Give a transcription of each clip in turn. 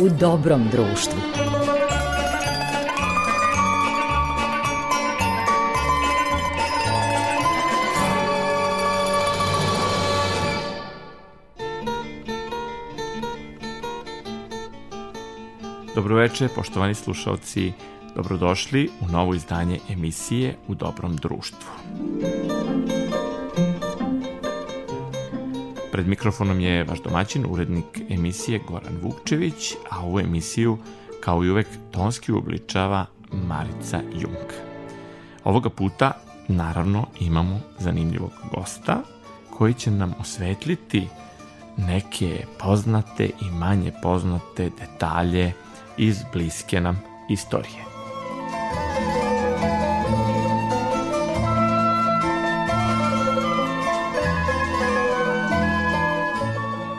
u dobrom društvu. Dobroveče, poštovani slušalci, dobrodošli u novo izdanje emisije U dobrom društvu. Pred mikrofonom je vaš domaćin, urednik emisije Goran Vukčević, a ovu emisiju, kao i uvek, tonski uobličava Marica Jung. Ovoga puta, naravno, imamo zanimljivog gosta koji će nam osvetliti neke poznate i manje poznate detalje iz bliske nam istorije.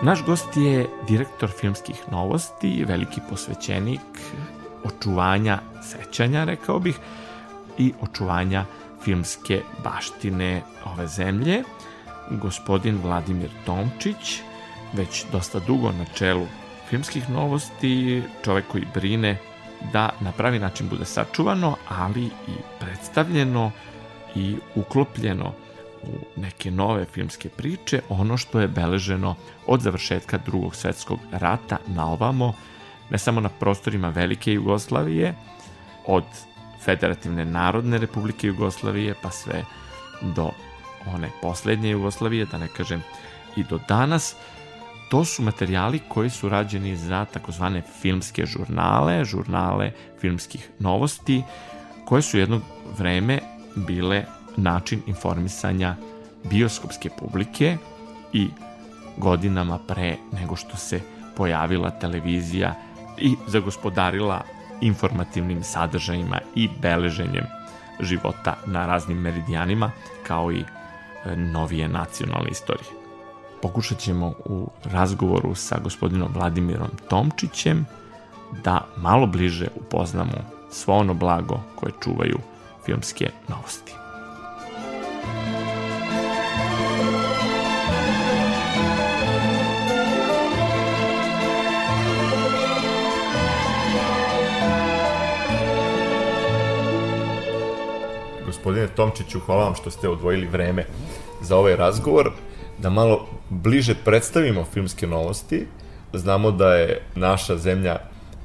Naš gost je direktor filmskih novosti, veliki posvećenik očuvanja sećanja, rekao bih, i očuvanja filmske baštine ove zemlje, gospodin Vladimir Tomčić, već dosta dugo na čelu filmskih novosti, čovek koji brine da na pravi način bude sačuvano, ali i predstavljeno i uklopljeno u neke nove filmske priče, ono što je beleženo od završetka drugog svetskog rata na ovamo, ne samo na prostorima Velike Jugoslavije, od Federativne narodne republike Jugoslavije pa sve do one poslednje Jugoslavije, da ne kažem i do danas, to su materijali koji su rađeni za takozvane filmske žurnale, žurnale filmskih novosti, koje su jedno vreme bile način informisanja bioskopske publike i godinama pre nego što se pojavila televizija i zagospodarila informativnim sadržajima i beleženjem života na raznim meridijanima kao i e, novije nacionalne istorije pokušat ćemo u razgovoru sa gospodinom Vladimirom Tomčićem da malo bliže upoznamo svo ono blago koje čuvaju filmske novosti. Gospodine Tomčiću, hvala vam što ste odvojili vreme za ovaj razgovor da malo bliže predstavimo filmske novosti. Znamo da je naša zemlja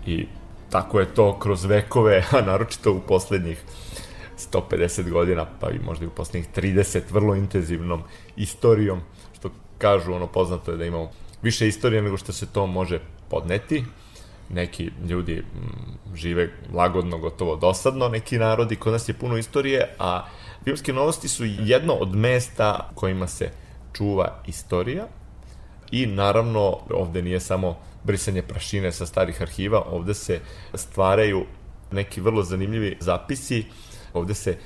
i tako je to kroz vekove, a naročito u poslednjih 150 godina, pa i možda i u poslednjih 30, vrlo intenzivnom istorijom, što kažu, ono poznato je da imamo više istorije nego što se to može podneti. Neki ljudi žive lagodno, gotovo dosadno, neki narodi, kod nas je puno istorije, a filmske novosti su jedno od mesta kojima se čuva istorija i naravno ovde nije samo brisanje prašine sa starih arhiva, ovde se stvaraju neki vrlo zanimljivi zapisi, ovde se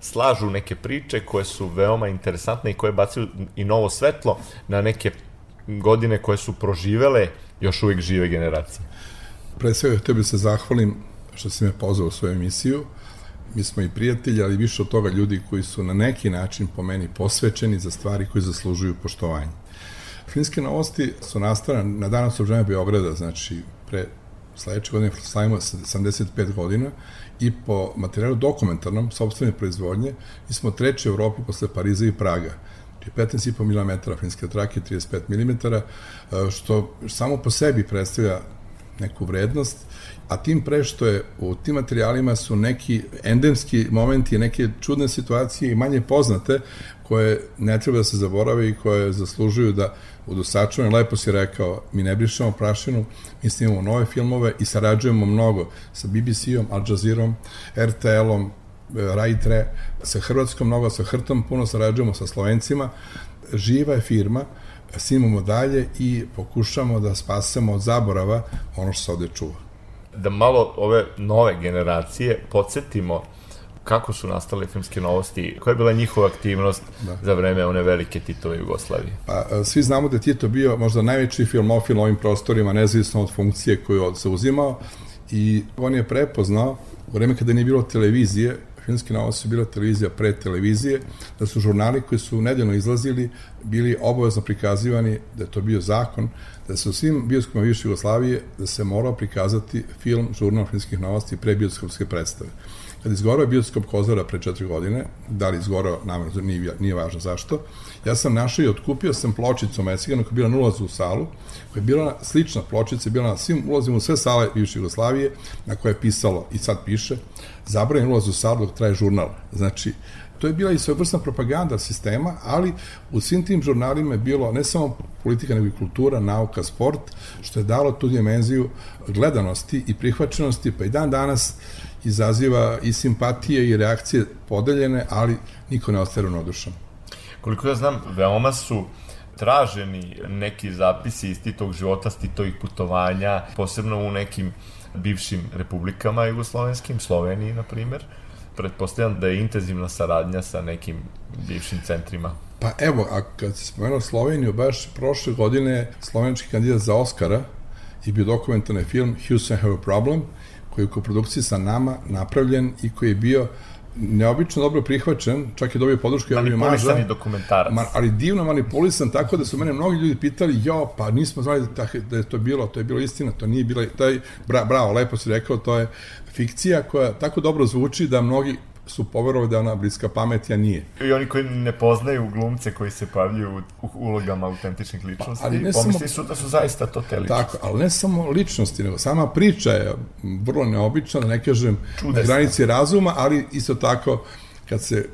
slažu neke priče koje su veoma interesantne i koje bacaju i novo svetlo na neke godine koje su proživele još uvijek žive generacije. Pre svega htio bih se zahvalim što si me pozvao u svoju emisiju mi smo i prijatelji, ali više od toga ljudi koji su na neki način po meni posvećeni za stvari koji zaslužuju poštovanje. Finske novosti su nastale na dan oslobođenja Beograda, znači pre sledeće godine slavimo 75 godina i po materijalu dokumentarnom, sobstvene proizvodnje, mi smo treći u Evropi posle Pariza i Praga. 15,5 mm finske trake, 35 mm, što samo po sebi predstavlja neku vrednost a tim pre što je u tim materijalima su neki endemski momenti, neke čudne situacije i manje poznate koje ne treba da se zaborave i koje zaslužuju da budu sačuvane. Lepo si rekao, mi ne brišemo prašinu, mi snimamo nove filmove i sarađujemo mnogo sa BBC-om, Al Jazeera-om, RTL-om, Rajtre, sa Hrvatskom mnogo, sa Hrtom puno sarađujemo sa Slovencima. Živa je firma, snimamo dalje i pokušamo da spasemo od zaborava ono što se ovde čuva da malo ove nove generacije podsjetimo kako su nastale filmske novosti, koja je bila njihova aktivnost da. za vreme one velike Titove Jugoslavije? Pa, e, svi znamo da je Tito bio možda najveći filmofil ovim prostorima, nezavisno od funkcije koju se uzimao i on je prepoznao u vreme kada nije bilo televizije, Filmski novosti su bila televizija pre televizije, da su žurnali koji su nedeljno izlazili bili obavezno prikazivani, da je to bio zakon, da se u svim bioskopima više Jugoslavije da se morao prikazati film žurnal filmskih novosti pre bioskopske predstave. Kad izgorao bioskop Kozara pre četiri godine, da li izgorao namjerno, nije, nije važno zašto, ja sam našao i otkupio sam pločicu Mesigana koja je bila na ulazu u salu, koja je bila slična pločica, je bila na svim ulazima u sve sale bivše Jugoslavije, na koje je pisalo, i sad piše, zabranjen ulaz u salu dok traje žurnal. Znači, to je bila i svojevrsna propaganda sistema, ali u svim tim žurnalima je bilo ne samo politika, nego i kultura, nauka, sport, što je dalo tu dimenziju gledanosti i prihvaćenosti, pa i dan danas izaziva i simpatije i reakcije podeljene, ali niko ne ostaje ravnodušan. Koliko ja znam, veoma su traženi neki zapisi iz titog života, iz titovih putovanja, posebno u nekim bivšim republikama jugoslovenskim, Sloveniji, na primer. Pretpostavljam da je intenzivna saradnja sa nekim bivšim centrima. Pa evo, a kad se spomenuo Sloveniju, baš prošle godine slovenski kandidat za Oscara je bio dokumentarni film Houston Have a Problem, koji je u koprodukciji sa nama napravljen i koji je bio neobično dobro prihvaćen, čak je dobio podršku Javlju Maža. Manipulisani dokumentarac. Ma, ali divno manipulisan, tako da su mene mnogi ljudi pitali, jo, pa nismo znali da, da je to bilo, to je bilo istina, to nije bila, taj, bra, bravo, lepo si rekao, to je fikcija koja tako dobro zvuči da mnogi su poverovali da ona bliska pameti, a nije. I oni koji ne poznaju glumce koji se pavljuju u ulogama autentičnih ličnosti, pa, ali ne pomisli samo, su da su zaista to te ličnosti. Tako, ali ne samo ličnosti, nego sama priča je vrlo neobična, da ne kažem Čudesna. na granici razuma, ali isto tako kad se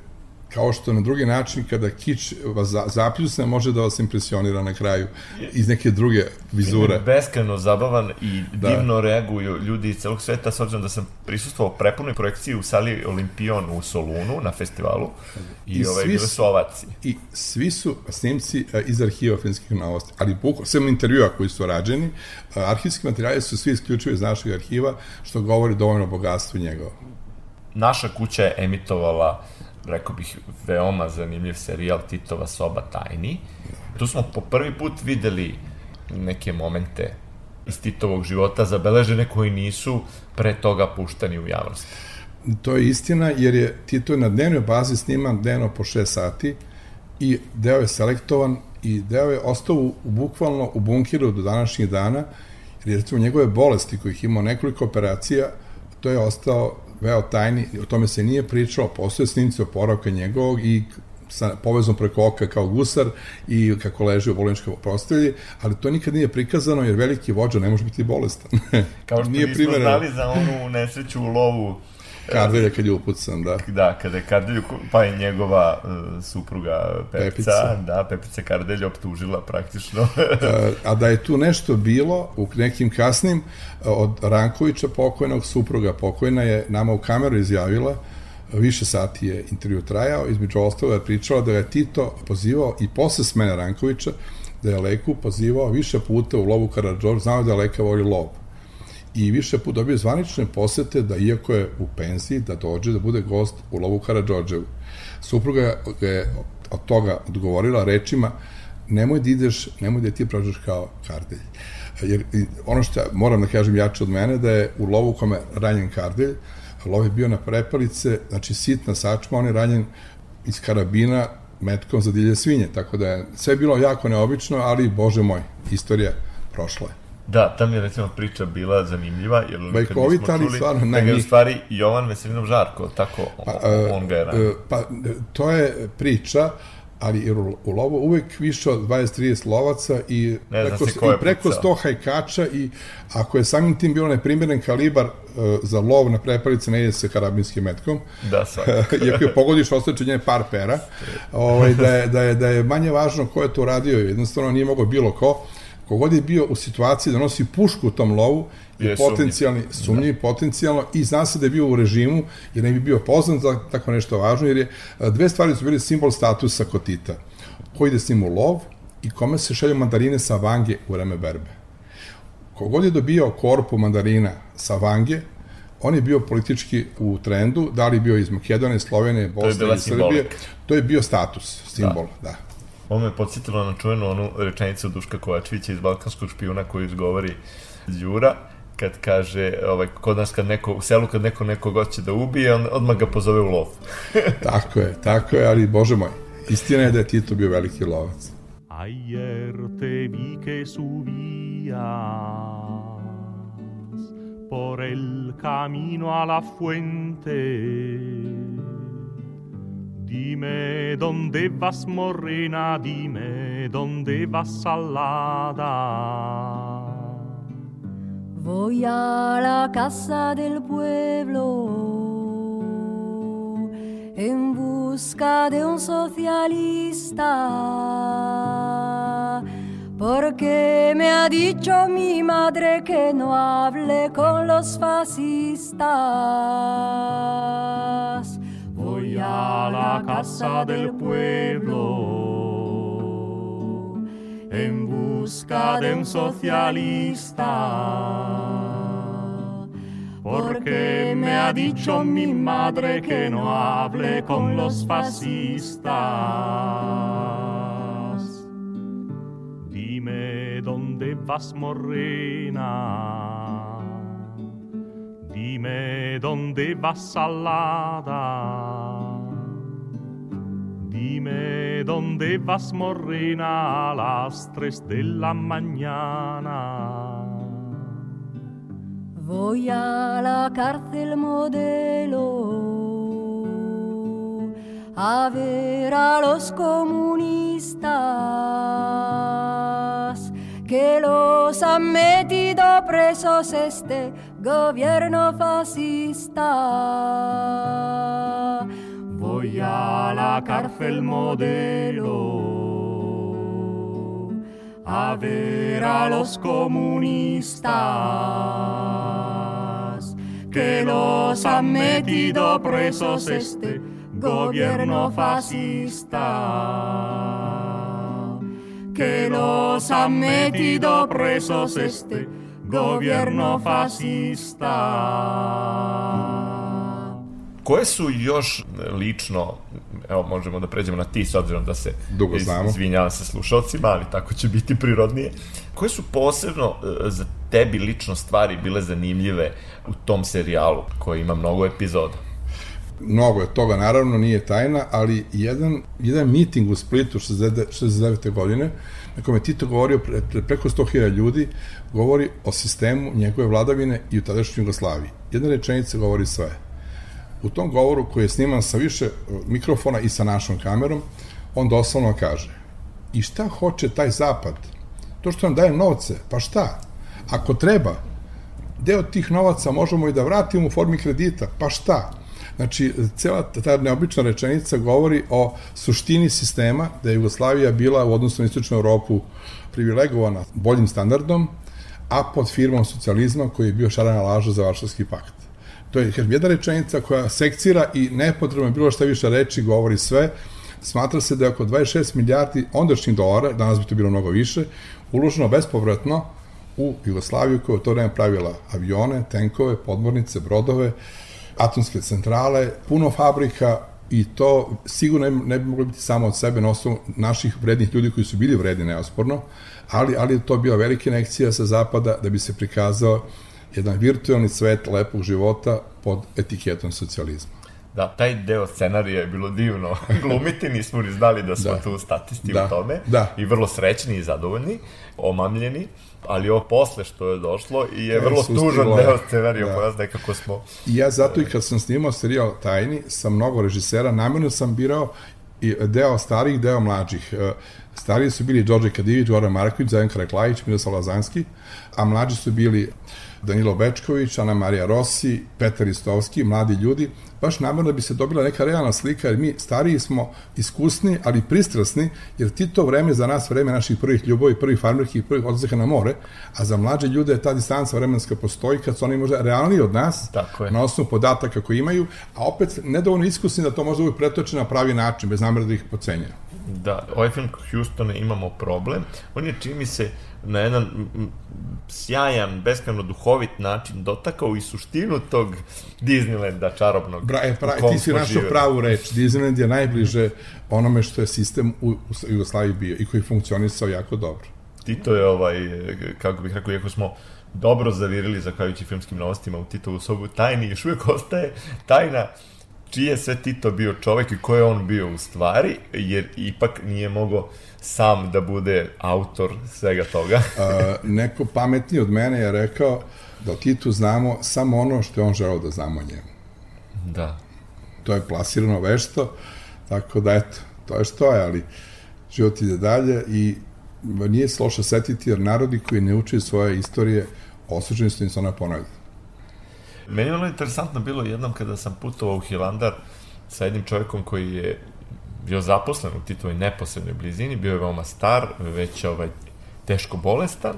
kao što na drugi način kada kič vas zapljusne može da vas impresionira na kraju iz neke druge vizure. Beskreno zabavan i da. divno reaguju ljudi iz celog sveta, s obzirom da sam prisustvovao prepunoj projekciji u sali Olimpion u Solunu na festivalu i, I ove, bile su ovaci. I svi su snimci e, iz arhiva finskih novosti, ali buko, sve intervjua koji su rađeni, e, arhivski materijali su svi isključivi iz našeg arhiva, što govori dovoljno o bogatstvu njegova. Naša kuća je emitovala rekao bih, veoma zanimljiv serijal Titova soba tajni. Tu smo po prvi put videli neke momente iz Titovog života zabeležene koji nisu pre toga puštani u javnost. To je istina, jer je Tito na dnevnoj bazi sniman dnevno po 6 sati i deo je selektovan i deo je ostao u, bukvalno u bunkiru do današnjih dana, jer recimo njegove bolesti kojih imao nekoliko operacija, to je ostao veo tajni, o tome se nije pričalo, postoje snimci oporavka njegovog i sa povezom preko oka kao gusar i kako leži u bolničkoj prostelji, ali to nikad nije prikazano jer veliki vođa ne može biti bolestan. Kao što nije nismo primjereno. znali za onu nesreću u lovu Kardelja kad je upucan, da. Da, kada je Kardelju, pa je njegova uh, supruga Pepica, Pepica, da, Pepica Kardelja optužila praktično. a da je tu nešto bilo u nekim kasnim, od Rankovića pokojnog, supruga pokojna je nama u kameru izjavila, više sati je intervju trajao, između ostalo je pričala da je Tito pozivao i posle smene Rankovića, da je Leku pozivao više puta u lovu Karadžor, znao da je Leka voli lov i više put dobio zvanične posete da iako je u penziji da dođe da bude gost u lovu Karadžođevu. Supruga je od toga odgovorila rečima nemoj da ideš, nemoj da ti prođeš kao Kardelj. Jer ono što moram da kažem jače od mene da je u lovu kome ranjen Kardelj, lov je bio na prepalice, znači sitna sačma, on je ranjen iz karabina metkom za dilje svinje, tako da je sve bilo jako neobično, ali bože moj, istorija prošla je. Da, tam je recimo priča bila zanimljiva, jer nikad nismo čuli stvarno, da je u stvari Jovan Veselinov Žarko, tako pa, on ga je ranio. E, pa to je priča, ali jer u, u lovu uvek više od 20-30 lovaca i ne preko, i preko 100 hajkača i ako je samim tim bilo neprimjeren kalibar uh, za lov na prepalice ne ide se karabinskim metkom. Da, svakako. Iako je pogodiš ostače par pera. ovaj, da, je, da, je, da je manje važno ko je to radio, jednostavno nije mogo bilo ko kogod je bio u situaciji da nosi pušku u tom lovu, je potencijalni, sumnjiv, da. potencijalno, i zna se da je bio u režimu, jer ne bi bio poznan za tako nešto važno, jer je dve stvari su bili simbol statusa kod Tita. Ko ide s njim u lov i kome se šelju mandarine sa vange u vreme berbe. Kogod je dobio korpu mandarina sa vange, on je bio politički u trendu, da li bio iz Makedonije, Slovene, Bosne i Srbije, to je bio status, simbol, da. da. Ovo me podsjetilo na čuvenu onu rečenicu Duška Kovačevića iz Balkanskog špijuna koju izgovori Đura, kad kaže, ovaj, kod nas kad neko, u selu kad neko nekog hoće da ubije, on odmah ga pozove u lov. tako je, tako je, ali bože moj, istina je da je Tito bio veliki lovac. Ayer te vi que subías por el camino a la fuente Dime dónde vas morena, dime dónde vas salada. Voy a la casa del pueblo en busca de un socialista. Porque me ha dicho mi madre que no hable con los fascistas voy a la casa del pueblo en busca de un socialista. Porque me ha dicho mi madre que no hable con los fascistas. Dime dónde vas, morena Dime dónde vas salada. Dime dónde vas morena a las tres de la mañana. Voy a la cárcel modelo a ver a los comunistas que los han metido presos este gobierno fascista. Voy a la cárcel modelo a ver a los comunistas que los han metido presos este gobierno fascista que los han metido presos este gobierno fascista. Koje su još lično, evo možemo da pređemo na ti s obzirom da se Dugo znamo. izvinjavam se slušalcima, ali tako će biti prirodnije. Koje su posebno e, za tebi lično stvari bile zanimljive u tom serijalu koji ima mnogo epizoda? mnogo je toga, naravno nije tajna, ali jedan, jedan miting u Splitu 69. godine, na kome Tito govorio pre, pre, preko 100.000 ljudi, govori o sistemu njegove vladavine i u tadašnjoj Jugoslaviji. Jedna rečenica govori sve. U tom govoru koji je sniman sa više mikrofona i sa našom kamerom, on doslovno kaže i šta hoće taj zapad? To što nam daje novce, pa šta? Ako treba, deo tih novaca možemo i da vratimo u formi kredita, pa šta? Znači, cela ta neobična rečenica govori o suštini sistema, da je Jugoslavija bila u odnosu na Istočnu Europu privilegovana boljim standardom, a pod firmom socijalizma koji je bio šarana laža za Varšavski pakt. To je jedna rečenica koja sekcira i nepotrebno bilo šta više reči, govori sve. Smatra se da je oko 26 milijardi ondašnjih dolara, danas bi to bilo mnogo više, uloženo bespovratno u Jugoslaviju koja je to vreme pravila avione, tenkove, podmornice, brodove, atomske centrale, puno fabrika i to sigurno ne bi moglo biti samo od sebe na osnovu naših vrednih ljudi koji su bili vredni neosporno, ali, ali to bila velika inekcija sa zapada da bi se prikazao jedan virtualni svet lepog života pod etiketom socijalizma. Da, taj deo scenarija je bilo divno glumiti, nismo ni znali da smo da. tu statisti da. u tome. Da. I vrlo srećni i zadovoljni, omamljeni ali ovo posle što je došlo i je e, vrlo tužan deo scenarija da. koja nekako smo... I ja zato i kad sam snimao serijal Tajni sa mnogo režisera, namjerno sam birao i deo starih, deo mlađih. E, stariji su bili Đorđe Kadivić, Goran Marković, Zajan Karaklajić, Miroslav Lazanski, a mlađi su bili Danilo Bečković, Ana Marija Rossi, Petar Istovski, mladi ljudi, baš namjerno da bi se dobila neka realna slika, jer mi stariji smo iskusni, ali pristrasni, jer ti to vreme za nas vreme naših prvih ljubovi, prvih farmerki i prvih odlazeha na more, a za mlađe ljude ta distanca vremenska postoji kad su oni možda realniji od nas, Tako je. na osnovu podataka koje imaju, a opet nedovoljno iskusni da to možda uvijek pretoče na pravi način, bez namera da ih pocenjaju. Da, ovaj film Houstone imamo problem. On je, čini mi se, na jedan sjajan, beskreno duhovit način dotakao i suštinu tog Disneylanda čarobnog. Bra, e, pra, ti si našao pravu reč. Disneyland je najbliže onome što je sistem u, u Jugoslaviji bio i koji funkcionisao jako dobro. Tito je ovaj, kako bih rekao, iako smo dobro zavirili zahvaljujući filmskim novostima u Titovu sobu tajni, još uvijek ostaje tajna čiji je sve Tito bio čovek i ko je on bio u stvari, jer ipak nije mogo sam da bude autor svega toga. A, neko pametniji od mene je rekao da o Titu znamo samo ono što je on želeo da znamo o njemu. Da. To je plasirano vešto, tako da eto, to je što je, ali život ide dalje i nije se loše setiti jer narodi koji ne uče svoje istorije osuđeni su im se ona ponavlja. Meni je ono interesantno bilo jednom kada sam putovao u Hilandar sa jednim čovjekom koji je bio zaposlen u Titovoj neposrednoj blizini, bio je veoma star, već ovaj, teško bolestan,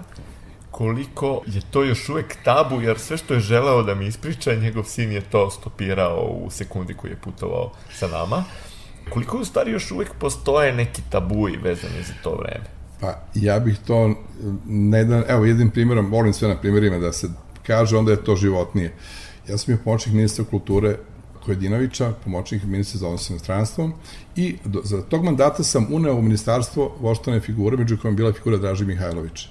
koliko je to još uvek tabu, jer sve što je želeo da mi ispriča, njegov sin je to stopirao u sekundi koji je putovao sa nama. Koliko u stvari još uvek postoje neki tabuji vezani za to vreme? Pa ja bih to, ne da, evo jednim primjerom, volim sve na primjerima da se kaže, onda je to životnije. Ja sam bio pomoćnik ministra kulture Kojedinovića, pomoćnik ministra za odnosno stranstvom i do, za tog mandata sam uneo u ministarstvo voštane figure, među kojom bila figura Draži Mihajlovića,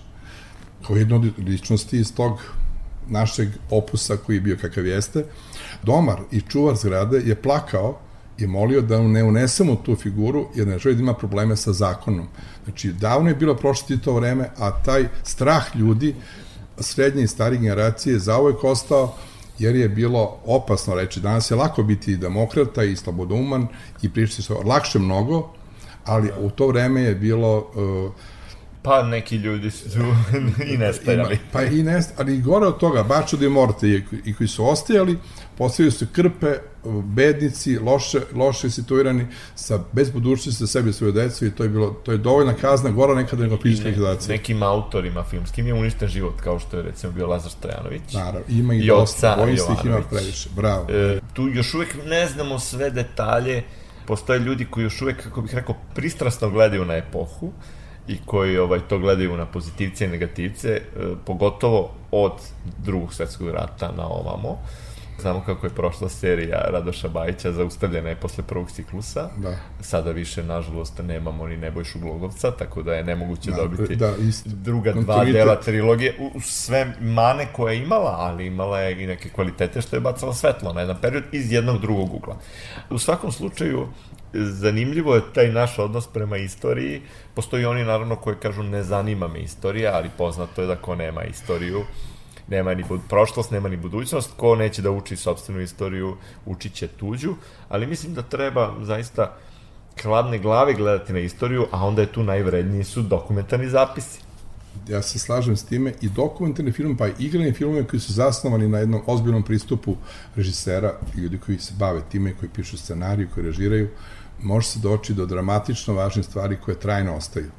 kao jedna od ličnosti iz tog našeg opusa koji je bio kakav jeste. Domar i čuvar zgrade je plakao i molio da ne unesemo tu figuru jer ne želi da ima probleme sa zakonom. Znači, davno je bilo prošlo to vreme, a taj strah ljudi srednje i starije generacije zauvek ostao jer je bilo opasno reći. Danas je lako biti demokrata i slobodouman i pričati se lakše mnogo, ali u to vreme je bilo uh, Pa neki ljudi su i nestajali. pa i nestajali, ali gore od toga, Bačo de Morte i, i koji su ostajali, postavili su krpe, bednici, loše, loše situirani, sa, bez budućnosti za sebe i svoje decu i to je, bilo, to je dovoljna kazna, gora nekada nego fizička likvidacija. Nekim autorima filmskim je uništen život, kao što je recimo bio Lazar Stojanović. Naravno, ima i, I dosta, vojstih ima previše, bravo. E, tu još uvek ne znamo sve detalje, postoje ljudi koji još uvek, kako bih rekao, pristrasno gledaju na epohu, i koji ovaj to gledaju na pozitivce i negativce, e, pogotovo od drugog svetskog rata na ovamo. Znamo kako je prošla serija Radoša Bajića, zaustavljena je posle prvog ciklusa. Da. Sada više, nažalost, nemamo ni Nebojšu Glogovca, tako da je nemoguće da, dobiti da, isto. druga dva dela trilogije. U, sve mane koje je imala, ali imala je i neke kvalitete što je bacala svetlo na jedan period iz jednog drugog ugla. U svakom slučaju, zanimljivo je taj naš odnos prema istoriji. Postoji oni naravno koji kažu ne zanima me istorija, ali poznato je da ko nema istoriju, nema ni bud prošlost, nema ni budućnost, ko neće da uči sobstvenu istoriju, učit će tuđu, ali mislim da treba zaista hladne glave gledati na istoriju, a onda je tu najvredniji su dokumentarni zapisi. Ja se slažem s time i dokumentarni film, pa i igrani filmove koji su zasnovani na jednom ozbiljnom pristupu režisera ljudi koji se bave time, koji pišu scenariju, koji režiraju, može se doći do dramatično važnih stvari koje trajno ostaju.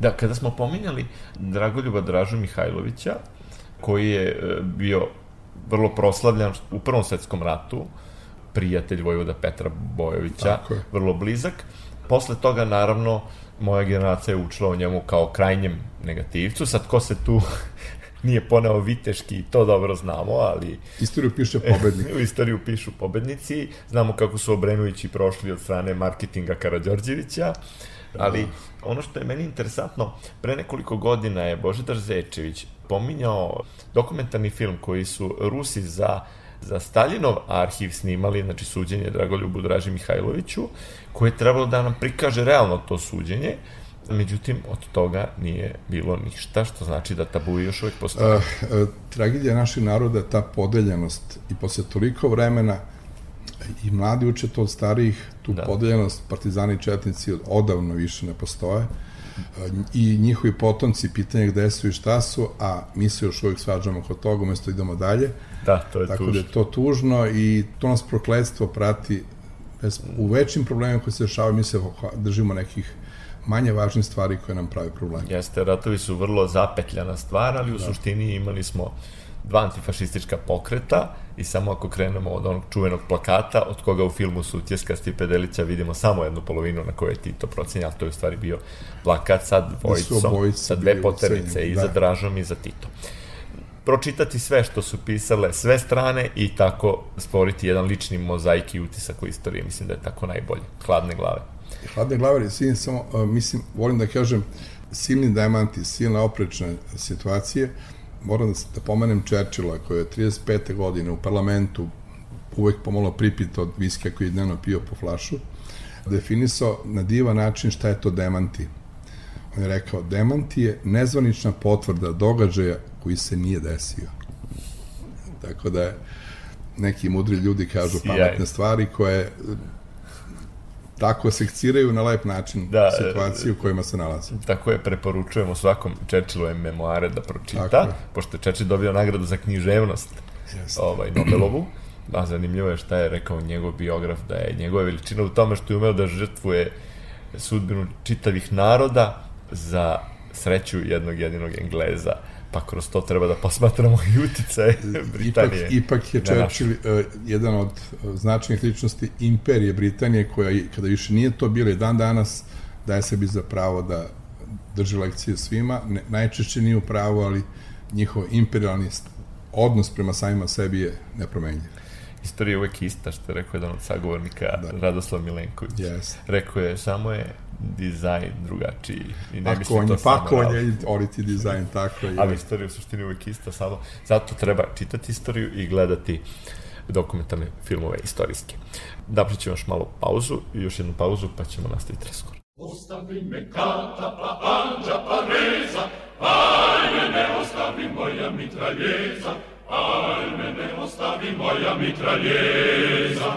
Da, kada smo pominjali Dragoljuba Dražu Mihajlovića, koji je e, bio vrlo proslavljan u Prvom svetskom ratu, prijatelj Vojvoda Petra Bojovića, vrlo blizak. Posle toga, naravno, moja generacija je učila o njemu kao krajnjem negativcu. Sad, ko se tu nije poneo viteški, to dobro znamo, ali... Istoriju piše pobednik. u istoriju pišu pobednici. Znamo kako su Obrenovići prošli od strane marketinga Karadžorđevića, ali da. ono što je meni interesantno, pre nekoliko godina je Božidar Zečević pominjao dokumentarni film koji su Rusi za za Staljinov arhiv snimali, znači suđenje Dragoljubu Draži Mihajloviću, koje je trebalo da nam prikaže realno to suđenje, Međutim, od toga nije bilo ništa, što znači da tabu još uvek postoje. Uh, uh, tragedija naših naroda ta podeljenost i posle toliko vremena i mladi uče to od starijih, tu da. podeljenost partizani i četnici odavno više ne postoje i njihovi potomci pitanje gde su i šta su, a mi se još uvijek svađamo kod toga, umesto idemo dalje. Da, to je Tako tužno. da je to tužno i to nas prokledstvo prati u većim problemima koji se dešavaju, mi se držimo nekih manje važne stvari koje nam prave problem. Jeste, ratovi su vrlo zapetljana stvar, ali u da. suštini imali smo dva antifašistička pokreta i samo ako krenemo od onog čuvenog plakata, od koga u filmu su Tjeskasti Pedelića vidimo samo jednu polovinu na kojoj je Tito procenja, to je u stvari bio plakat sa da dvojicom, sa dve poternice, i za da. Dražom i za Tito pročitati sve što su pisale sve strane i tako stvoriti jedan lični mozaik i utisak u istoriji. Mislim da je tako najbolje. Hladne glave. Hladne glave, silni samo, mislim, volim da kažem, silni diamanti, silne oprečne situacije, moram da, da pomenem Churchilla koji je 35. godine u parlamentu uvek pomalo pripit od viske koji je dnevno pio po flašu, definisao na divan način šta je to demanti. On je rekao, demanti je nezvanična potvrda događaja koji se nije desio. Tako da neki mudri ljudi kažu Sjaj. pametne stvari koje tako sekciraju na lep način Da, situaciju u kojima se nalaze. Tako je, preporučujemo svakom Churchillove memoare da pročita, Tako je. pošto je Churchill dobio nagradu za književnost Jeste. ovaj, Nobelovu. A zanimljivo je šta je rekao njegov biograf, da je njegova veličina u tome što je umeo da žrtvuje sudbinu čitavih naroda za sreću jednog jedinog Engleza. Pa kroz to treba da posmatramo i uticaje Britanije. Ipak, ipak je na. Churchill uh, jedan od uh, značajnih ličnosti imperije Britanije koja, i- kada više nije to bilo i dan danas, daje sebi za pravo da drži lekcije svima. Ne, najčešće nije u pravu, ali njihov imperialni odnos prema samima sebi je nepromenljiv. Istorija je uvek ista, što je rekao jedan od sagovornika, da. Radoslav Milenković. Yes. Rekao je, samo je dizajn drugačiji. I ne Pakovanje, to pakovanje i oriti dizajn, tako je. Ali istorija u suštini uvek ista, samo zato treba čitati istoriju i gledati dokumentarne filmove istorijske. Napravit ćemo još malo pauzu, još jednu pauzu, pa ćemo nastaviti razgovor. Ostavi me kata, pa anđa, pa reza, me ne ostavi moja mitraljeza, Армене остави моя митралеза,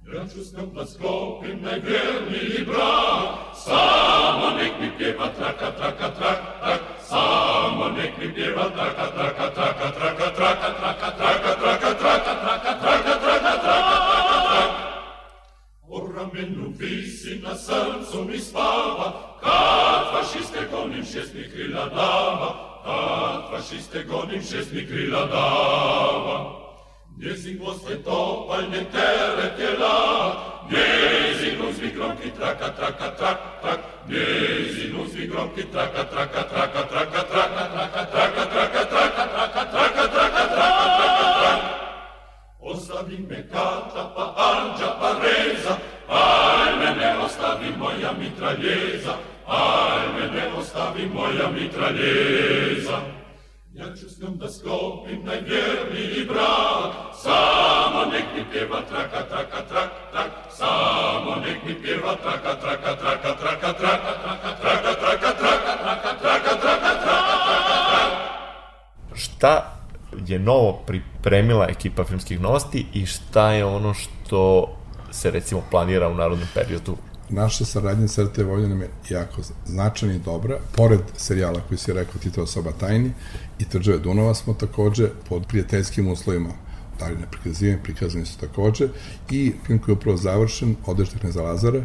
Гранчуском плоскопим наверный и брат, Сама нек ми пева трака, трака, трак, трак, Сама нек ми пева трака, трака, трака, трака, трака, трака, трака, трака, трака, трака, трака, трака, трака, трака, трак. Орамену виси на срцу ми спава, Кад фашисте коним шестни крила дама, a fasciste gonim šestni krila dava. Njezin glas je topalj, ne teret je lak, njezin uzvi gromki traka, traka, trak, trak, njezin uzvi gromki traka, traka, traka, traka, traka, traka, traka, traka, traka, traka, traka, traka, traka, traka, traka. Ostavi me kata, pa anđa, pa reza, aj mene ostavi moja mitraljeza, aj me ne ostavi moja mitraljeza. Ja ću s njom da sklopim najvjerniji brak, samo nek mi pjeva traka, traka, trak, trak, samo nek mi pjeva traka, traka, traka, traka, traka, traka, traka, traka, traka, traka, traka, traka, traka. Šta je novo pripremila ekipa filmskih novosti i šta je ono što se recimo planira u narodnom periodu Naša saradnja sa RTV Vojvodina nam je jako značajna i dobra. Pored serijala koji si rekao Tito osoba tajni i Tvrđave Dunova smo takođe pod prijateljskim uslovima dali na prikazivanje, prikazani su takođe i film koji je upravo završen, Odešte kneza Lazara,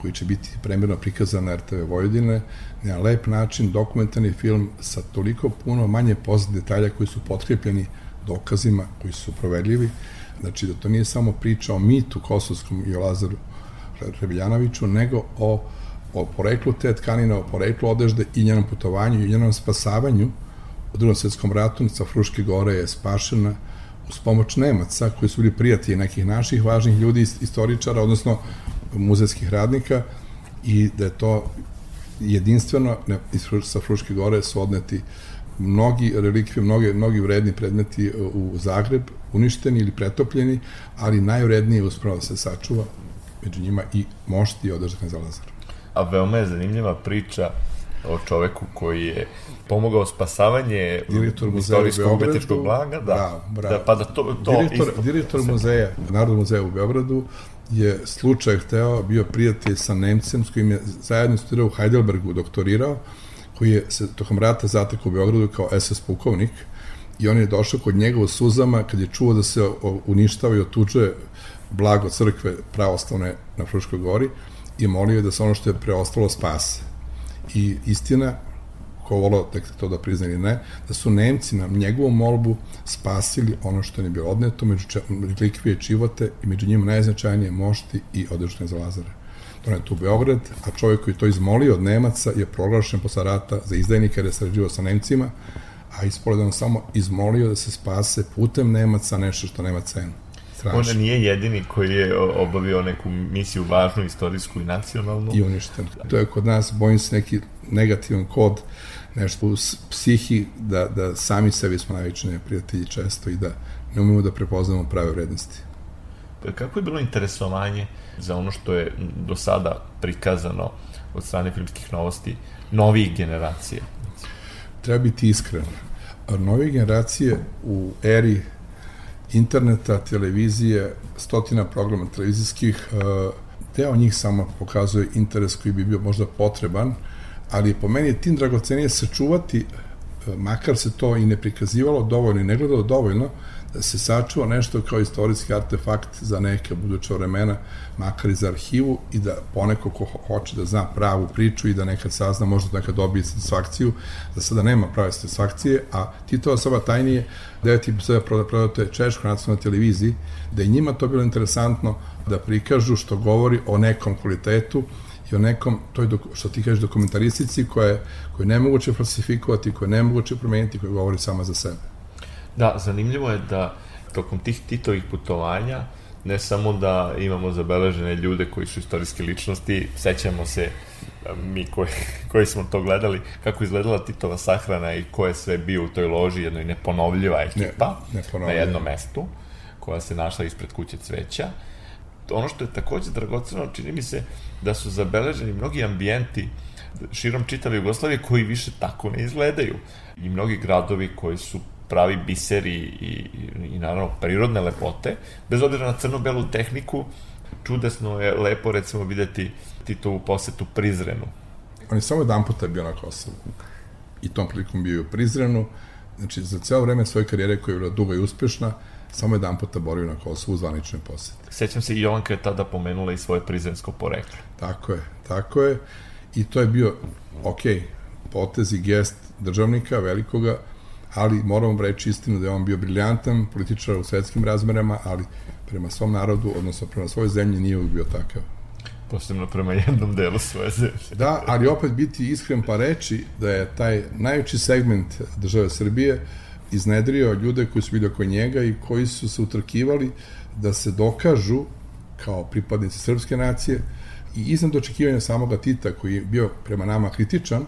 koji će biti premjerno prikazan na RTV Vojvodine, na lep način dokumentarni film sa toliko puno manje poznat detalja koji su potkrepljeni dokazima koji su proverljivi. Znači da to nije samo priča o mitu kosovskom i o Lazaru Rebeljanoviću, nego o, o poreklu te tkanine, o poreklu odežde i njenom putovanju i njenom spasavanju u drugom svetskom ratu sa Fruške gore je spašena uz pomoć Nemaca koji su bili prijatelji nekih naših važnih ljudi, istoričara, odnosno muzejskih radnika i da je to jedinstveno ne, sa Fruške gore su odneti mnogi relikvi, mnogi, mnogi vredni predmeti u Zagreb, uništeni ili pretopljeni, ali najvredniji je uspravo da se sačuva među njima i mošti i održak za Lazar. a veoma je zanimljiva priča o čoveku koji je pomogao spasavanje istorijskog umetničkog blaga, da, Da, da, pa da to, to direktor, isto- direktor muzeja, Narodnog muzeja u Beogradu, je slučaj hteo, bio prijatelj sa Nemcem s kojim je zajedno studirao u Heidelbergu, doktorirao, koji je se tokom rata zatekao u Beogradu kao SS pukovnik i on je došao kod njega u suzama kad je čuo da se o- uništava i otuđuje blago crkve pravoslavne na Fruškoj gori i molio je da se ono što je preostalo spase. I istina, ko volao tek to da prizna ili ne, da su Nemci na njegovu molbu spasili ono što je bilo odneto, među relikvije Čivote i među njima najznačajnije mošti i odeštene za Lazare. Donet u Beograd, a čovjek koji to izmolio od Nemaca je proglašen posle rata za izdajnika jer je sarađivao sa Nemcima, a ispolo on samo izmolio da se spase putem Nemaca nešto što nema cenu. Strašno. On nije jedini koji je obavio neku misiju važnu, istorijsku i nacionalnu. I uništen. To je kod nas, bojim se, neki negativan kod, nešto u psihi, da, da sami sebi smo najveći neprijatelji često i da ne umemo da prepoznamo prave vrednosti. Kako je bilo interesovanje za ono što je do sada prikazano od strane filmskih novosti novih generacija? Treba biti iskren. Nove generacije u eri interneta, televizije, stotina programa televizijskih, e, deo njih samo pokazuje interes koji bi bio možda potreban, ali po meni je tim dragocenije sačuvati, e, makar se to i ne prikazivalo dovoljno i ne gledalo dovoljno, se sačuva nešto kao istorijski artefakt za neke buduće vremena, makar i za arhivu i da poneko ko hoće da zna pravu priču i da nekad sazna, možda nekad dobije satisfakciju, da sada nema prave satisfakcije, a Titova soba tajnije, devet epizoda prodate Češkoj nacionalnoj televiziji, da je njima to bilo interesantno da prikažu što govori o nekom kvalitetu i o nekom, toj, što ti kažeš, dokumentaristici koje, koje ne moguće falsifikovati, koje ne moguće promeniti, koje govori sama za sebe. Da, zanimljivo je da tokom tih Titovih putovanja ne samo da imamo zabeležene ljude koji su istorijske ličnosti, sećamo se mi koji, koji smo to gledali, kako izgledala Titova sahrana i ko je sve bio u toj loži, jednoj neponovljiva ekipa ne, na jednom mestu, koja se našla ispred kuće cveća. Ono što je takođe dragoceno, čini mi se da su zabeleženi mnogi ambijenti širom čitave Jugoslavije koji više tako ne izgledaju. I mnogi gradovi koji su pravi biseri i, i, i naravno prirodne lepote, bez obzira na crno-belu tehniku, čudesno je lepo recimo videti Titovu posetu Prizrenu. On je samo jedan puta bio na Kosovu i tom prilikom bio u Prizrenu, znači za ceo vreme svoje karijere koja je bila duga i uspešna, samo jedan puta borio na Kosovu u zvaničnoj poseti. Sećam se i Jovanka je tada pomenula i svoje prizrensko poreklo. Tako je, tako je. I to je bio, ok, potez i gest državnika velikoga, ali moram reći istinu da je on bio briljantan političar u svetskim razmerama, ali prema svom narodu, odnosno prema svojoj zemlji nije uvijek bio takav. Posebno prema jednom delu svoje zemlje. Da, ali opet biti iskren pa reći da je taj najveći segment države Srbije iznedrio ljude koji su bili oko njega i koji su se utrkivali da se dokažu kao pripadnici srpske nacije i iznad očekivanja samoga Tita koji je bio prema nama kritičan,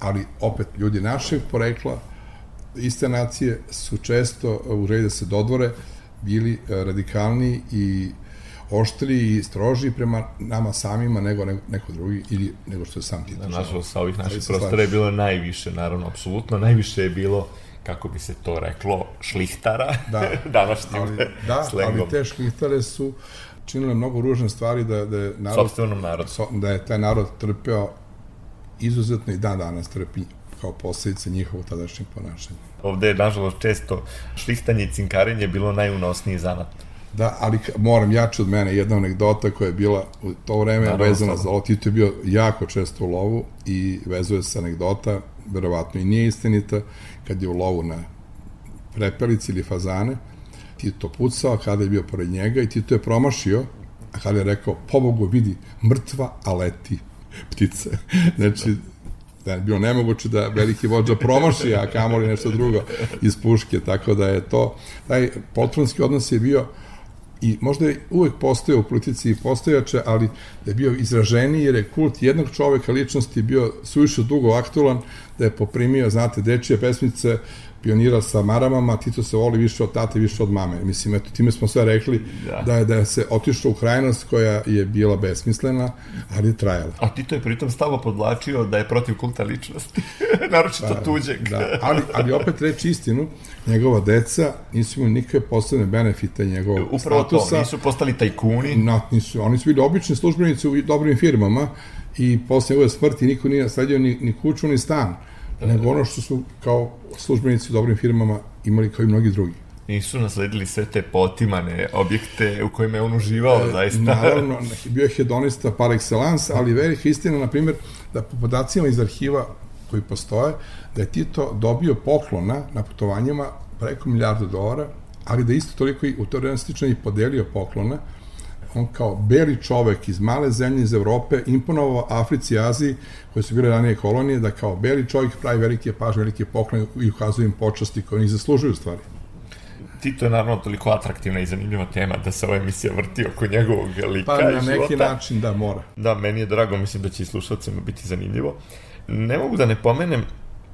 ali opet ljudi našeg porekla, iste nacije su često u želji da se dodvore bili e, radikalni i oštri i stroži prema nama samima nego neko drugi ili nego što je sam Tito. Da, nažalost, sa ovih naših prostora je bilo najviše, naravno, apsolutno, najviše je bilo kako bi se to reklo, šlihtara, da, današnjim ali, da, slengom. ali te šlihtare su činile mnogo ružne stvari da, da je narod, Sobstvenom narodu. da je taj narod trpeo izuzetno i dan danas trpi kao posledice njihovog tadašnjeg ponašanja. Ovde je, nažalost, često šlihtanje i cinkarenje bilo najunosniji zanat. Da, ali moram jače od mene jedna anegdota koja je bila u to vreme Naravno, vezana za ovo. Tito je bio jako često u lovu i vezuje se anegdota, verovatno i nije istinita, kad je u lovu na prepelici ili fazane, Tito pucao kada je bio pored njega i Tito je promašio, a kada je rekao, pobogu vidi, mrtva, a leti ptice. znači, da je bilo nemoguće da veliki vođa promaši, a kamoli nešto drugo iz puške, tako da je to, taj potronski odnos je bio i možda je uvek postojao u politici i postojače, ali da je bio izraženiji jer je kult jednog čoveka ličnosti bio suviše dugo aktualan, da je poprimio, znate, dečije pesmice, pionira sa maramama, Tito se voli više od tate, više od mame. Mislim, eto, time smo sve rekli da, da je, da je se otišlo u krajnost koja je bila besmislena, ali je trajala. A Tito je pritom stavo podlačio da je protiv kulta ličnosti, naročito da, tuđeg. da, ali, ali opet reći istinu, njegova deca nisu imali nikakve posebne benefite njegovog Upravo statusa. Upravo to, nisu postali tajkuni. No, nisu, oni su bili obični službenici u dobrim firmama i posle njegove smrti niko nije nasledio ni, ni kuću, ni stan nego ono što su kao službenici u dobrim firmama imali kao i mnogi drugi. Nisu nasledili sve te potimane objekte u kojima je on uživao, e, zaista. Naravno, bio je hedonista par excellence, ali velika istina, na primjer, da po podacima iz arhiva koji postoje, da je Tito dobio poklona na putovanjima preko milijardu dolara, ali da isto toliko i u to vreme i podelio poklona, on kao beli čovek iz male zemlje iz Evrope imponovao Africi i Aziji, koje su bile ranije kolonije, da kao beli čovjek pravi velike pažnje, velike poklone i ukazuje im počasti koje oni zaslužuju stvari. Tito je naravno toliko atraktivna i zanimljiva tema da se ova emisija vrti oko njegovog lika Pa na i neki života. način da mora. Da, meni je drago, mislim da će i slušalcima biti zanimljivo. Ne mogu da ne pomenem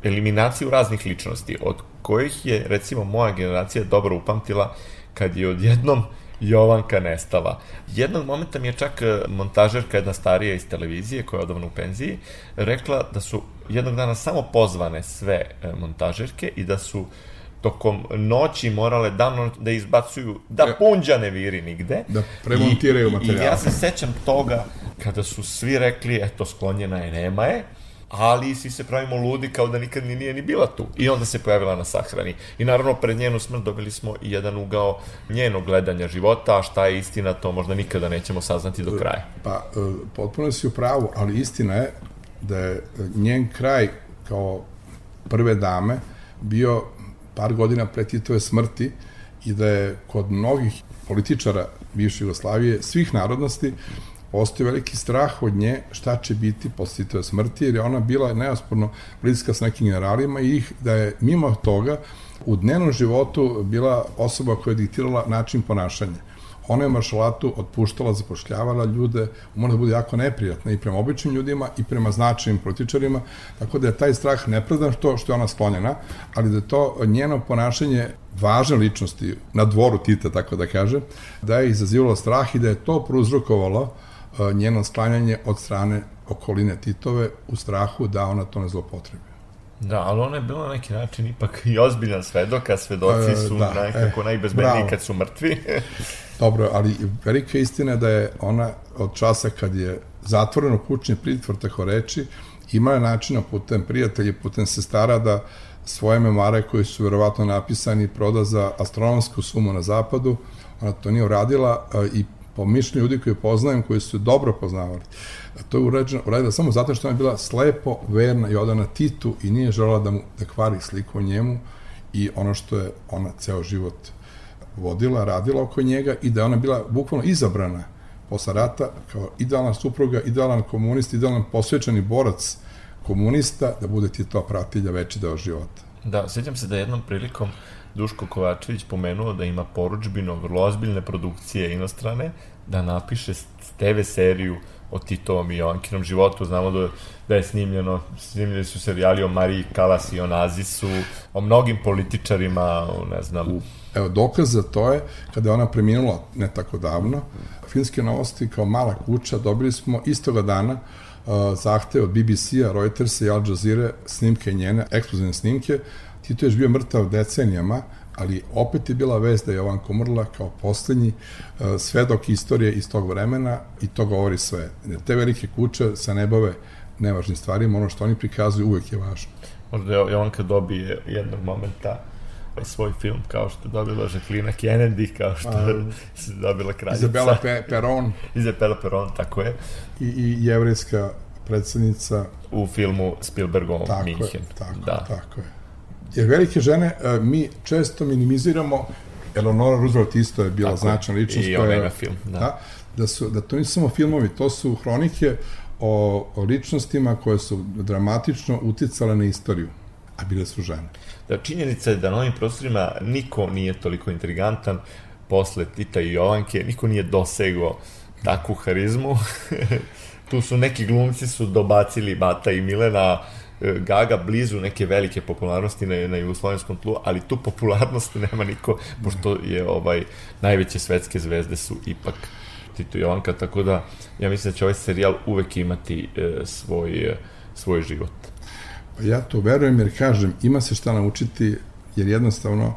eliminaciju raznih ličnosti, od kojih je, recimo, moja generacija dobro upamtila kad je odjednom Jovanka nestala. Jednog momenta mi je čak e, montažerka, jedna starija iz televizije, koja je odavno u penziji, rekla da su jednog dana samo pozvane sve e, montažerke i da su tokom noći morale dano da izbacuju, da punđa ne viri nigde. Da premontiraju I- I, materijal. I ja se sećam toga kada su svi rekli, eto, sklonjena je, nema je, ali svi se pravimo ludi kao da nikad ni nije ni bila tu. I onda se pojavila na sahrani. I naravno, pred njenu smrt dobili smo i jedan ugao njenog gledanja života, a šta je istina, to možda nikada nećemo saznati do kraja. Pa, e, potpuno si u pravu, ali istina je da je e, njen kraj kao prve dame bio par godina pre Titove smrti i da je kod mnogih političara bivše Jugoslavije, svih narodnosti, postoji veliki strah od nje šta će biti posle Titove smrti, jer je ona bila neosporno bliska s nekim generalima i ih, da je mimo toga u dnevnom životu bila osoba koja je diktirala način ponašanja. Ona je maršalatu otpuštala, zapošljavala ljude, mora da bude jako neprijatna i prema običnim ljudima i prema značajnim političarima, tako da je taj strah nepredan što, što je ona sklonjena, ali da to njeno ponašanje važne ličnosti na dvoru Tita, tako da kaže, da je izazivalo strah i da je to prouzrokovalo njeno sklanjanje od strane okoline Titove u strahu da ona to ne zlopotrebi. Da, ali ona je bila na neki način ipak i ozbiljan svedok, a svedoci E, su da, nekako e, najbezbedniji bravo. kad su mrtvi. Dobro, ali velika istina je da je ona od časa kad je zatvoreno kućni pritvor, tako reći, imala načina putem prijatelja, putem sestara da svoje memare koji su verovatno napisani proda za astronomsku sumu na zapadu, ona to nije uradila a, i po mišljenju ljudi koje poznajem, koji su dobro poznavali. To je urađeno, uradila samo zato što ona je bila slepo, verna i odana Titu i nije želala da mu da kvari sliku o njemu i ono što je ona ceo život vodila, radila oko njega i da je ona bila bukvalno izabrana posle rata kao idealna supruga, idealan komunist, idealan posvećeni borac komunista, da bude ti to pratilja veći deo života. Da, sjećam se da je jednom prilikom Duško Kovačević pomenuo da ima poručbino vrlo ozbiljne produkcije inostrane, da napiše TV seriju o Titovom i Jovankinom životu. Znamo da, da je snimljeno, snimljeni su serijali o Mariji Kalas i o Nazisu, o mnogim političarima, o, ne znam, Evo, dokaz za to je, kada je ona preminula ne tako davno, Finske novosti kao mala kuća dobili smo istoga dana uh, zahtev od BBC-a, Reutersa i Al Jazeera snimke njene, ekskluzivne snimke. Tito je još bio mrtav decenijama, ali opet je bila vest da je Jovanka umrla kao poslednji uh, svedok istorije iz tog vremena i to govori sve. Te velike kuće se ne bave nevažnim stvarima, ono što oni prikazuju uvek je važno. možda je Jovanka dobije jednog momenta svoj film, kao što je dobila Jacqueline Kennedy, kao što je dobila kraljica. Izabela Pe Peron Izabela Peron, tako je, i, i jevrijska predsednica u filmu Spielbergovom Tako Minhen. je, tako, da. tako je. Jer velike žene, e, mi često minimiziramo, Eleonora Roosevelt isto je bila Tako, značajna ličnost. i ona ima film, da. da. Da, su, da to nisu samo filmovi, to su hronike o, o ličnostima koje su dramatično uticale na istoriju, a bile su žene. Da, činjenica je da na ovim prostorima niko nije toliko intrigantan posle Tita i Jovanke, niko nije dosegao takvu harizmu. tu su neki glumci su dobacili Bata i Milena Gaga blizu neke velike popularnosti na, na jugoslovenskom tlu, ali tu popularnost nema niko, pošto je ovaj najveće svetske zvezde su ipak Tito Jovanka, tako da ja mislim da će ovaj serijal uvek imati e, svoj, e, svoj život. Pa ja to verujem jer kažem, ima se šta naučiti, jer jednostavno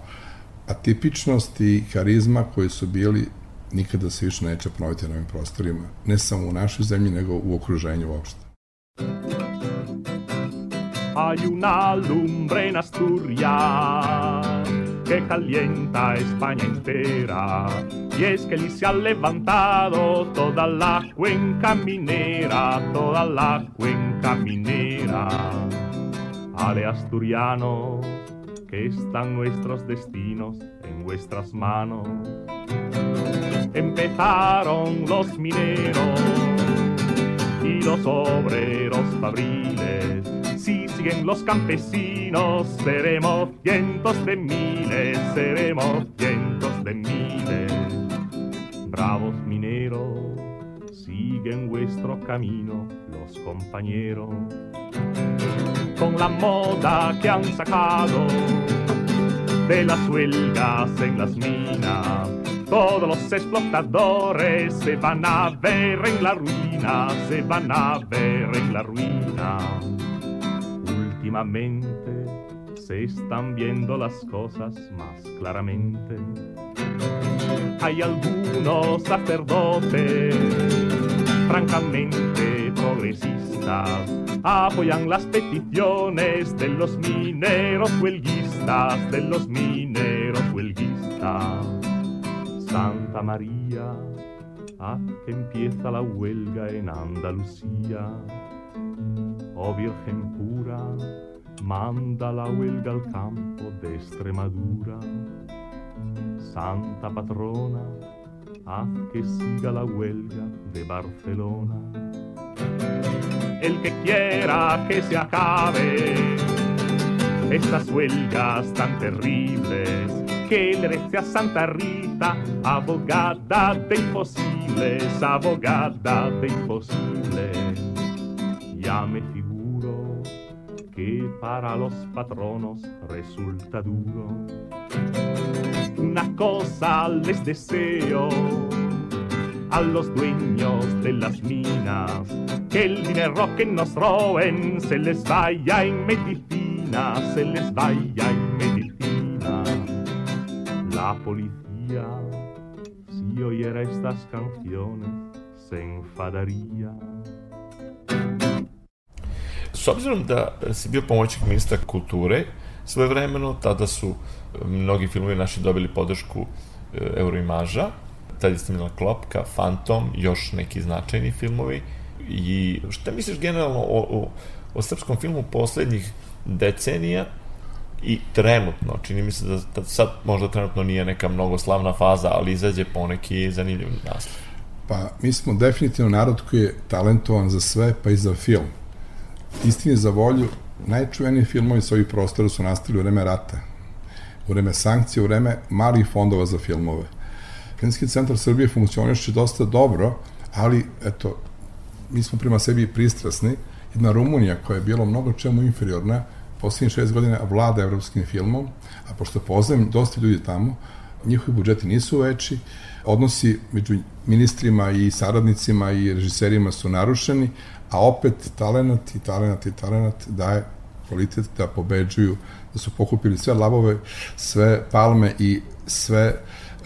atipičnost i harizma koji su bili nikada se više neće ponoviti na ovim prostorima, ne samo u našoj zemlji, nego u okruženju uopšte. Hay una lumbre en Asturias que calienta España entera. Y es que allí se ha levantado toda la cuenca minera, toda la cuenca minera. Ale asturiano, que están nuestros destinos en vuestras manos. Empezaron los mineros y los obreros fabriles. Siguen los campesinos, seremos cientos de miles, seremos cientos de miles. Bravos mineros, siguen vuestro camino los compañeros. Con la moda que han sacado de las huelgas en las minas, todos los explotadores se van a ver en la ruina, se van a ver en la ruina. Últimamente se están viendo las cosas más claramente. Hay algunos sacerdotes francamente progresistas apoyan las peticiones de los mineros huelguistas, de los mineros huelguistas. Santa María, haz que empieza la huelga en Andalucía. Oh Virgen pura, manda la huelga al campo de Extremadura. Santa patrona, haz que siga la huelga de Barcelona. El que quiera que se acabe estas huelgas tan terribles, que le desea Santa Rita, abogada de imposibles, abogada de imposibles. Ya me que para los patronos resulta duro. Una cosa les deseo a los dueños de las minas, que el dinero que nos roben se les vaya en medicina, se les vaya en medicina. La policía, si oyera estas canciones, se enfadaría. S obzirom da si bio pomoćnik ministra kulture, svojevremeno tada su e, mnogi filmovi naši dobili podršku e, Euroimaža, tad je snimila Klopka, Phantom, još neki značajni filmovi. I šta misliš generalno o, o, o srpskom filmu poslednjih decenija i trenutno, čini mi se da, da sad možda trenutno nije neka mnogo slavna faza, ali izađe poneki zanimljiv naslov. Pa mi smo definitivno narod koji je talentovan za sve, pa i za film. Istini za volju, najčuveniji filmovi sa ovih prostora su nastali u vreme rata, u vreme sankcije, u vreme malih fondova za filmove. Filmski centar Srbije funkcioniše dosta dobro, ali, eto, mi smo prema sebi pristrasni. Jedna Rumunija koja je bila mnogo čemu inferiorna, poslednjih šest godina vlada evropskim filmom, a pošto poznajem dosta ljudi tamo, njihovi budžeti nisu veći, odnosi među ministrima i saradnicima i režiserima su narušeni, a opet talenat i talenat i talenat daje kvalitet da pobeđuju, da su pokupili sve lavove, sve palme i sve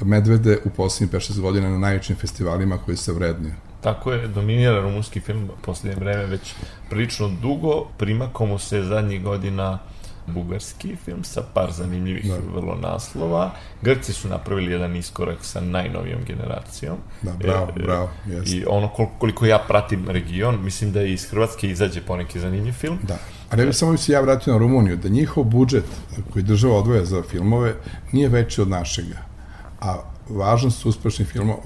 medvede u poslednjih 5-6 godina na najvećim festivalima koji se vrednuju. Tako je, dominira rumunski film poslednje vreme već prilično dugo, primako mu se zadnjih godina bugarski film sa par zanimljivih da. vrlo naslova. Grci su napravili jedan iskorak sa najnovijom generacijom. Da, bravo, e, bravo, jest. I ono koliko, koliko ja pratim region, mislim da iz Hrvatske izađe poneki zanimljiv film. Da. A ne bi samo se ja vratio na Rumuniju, da njihov budžet koji država odvoja za filmove nije veći od našega a važnost uspešnih filmova,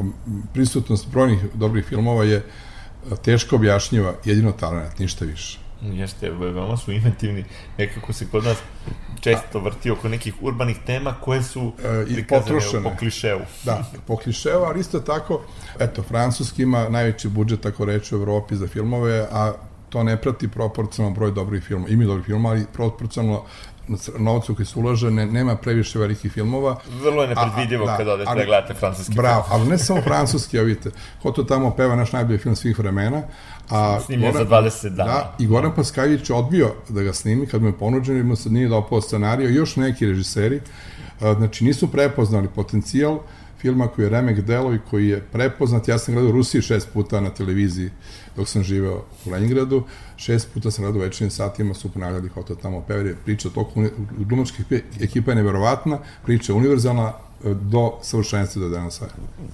prisutnost brojnih dobrih filmova je teško objašnjiva, jedino talent, ništa više. Jeste, veoma su inventivni, nekako se kod nas često vrti oko nekih urbanih tema koje su e, i potrošene. po kliševu. Da, po kliševu, ali isto tako, eto, Francuski ima najveći budžet, tako reći, u Evropi za filmove, a to ne prati proporcionalno broj dobrih filmova. Ima dobrih filmova, ali proporcionalno novcu koji se ulaže, ne, nema previše velikih filmova. Vrlo je nepredvidivo kada odete da gledate francuski bravo, film. ali ne samo francuski, ja vidite, ko to tamo peva naš najbolji film svih vremena, a Snimljen za 20 dana. Da, i Goran Paskavić odbio da ga snimi kad mu je ponuđeno i mu se nije dopao scenario, još neki režiseri, znači nisu prepoznali potencijal filma koji je remek delo i koji je prepoznat, ja sam gledao u Rusiji šest puta na televiziji dok sam živeo u Leningradu, šest puta sam gledao večernim satima, su ponavljali hotel tamo peveri, priča toliko, glumačka ekipa je neverovatna, priča univerzalna, e, do savršenstva do danas.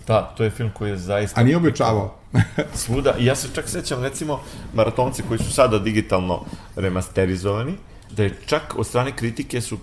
Da, to je film koji je zaista... A nije običavao. svuda. I ja se čak sećam, recimo, maratonci koji su sada digitalno remasterizovani, da je čak od strane kritike su uh,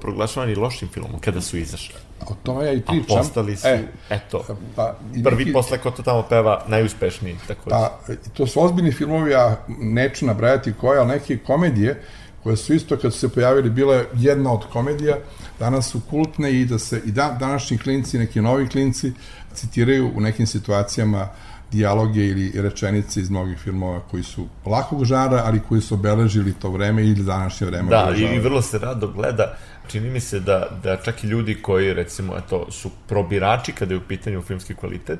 proglašavani lošim filmom kada su izašli. O tome ja i A pričam. postali su, E, eto, pa, i prvi neki- posle ko to tamo peva, najuspešniji, takođe. Pa, to su ozbiljni filmovi, ja neću nabrajati koje, ali neke komedije, koje su isto kad su se pojavili bile jedna od komedija, danas su kultne i da se i da, današnji klinci, neki novi klinci citiraju u nekim situacijama dijaloge ili rečenice iz mnogih filmova koji su lakog žara, ali koji su obeležili to vreme ili današnje vreme. Da, i, vrlo se rado gleda. Čini mi se da, da čak i ljudi koji, recimo, eto, su probirači kada je u pitanju filmski kvalitet,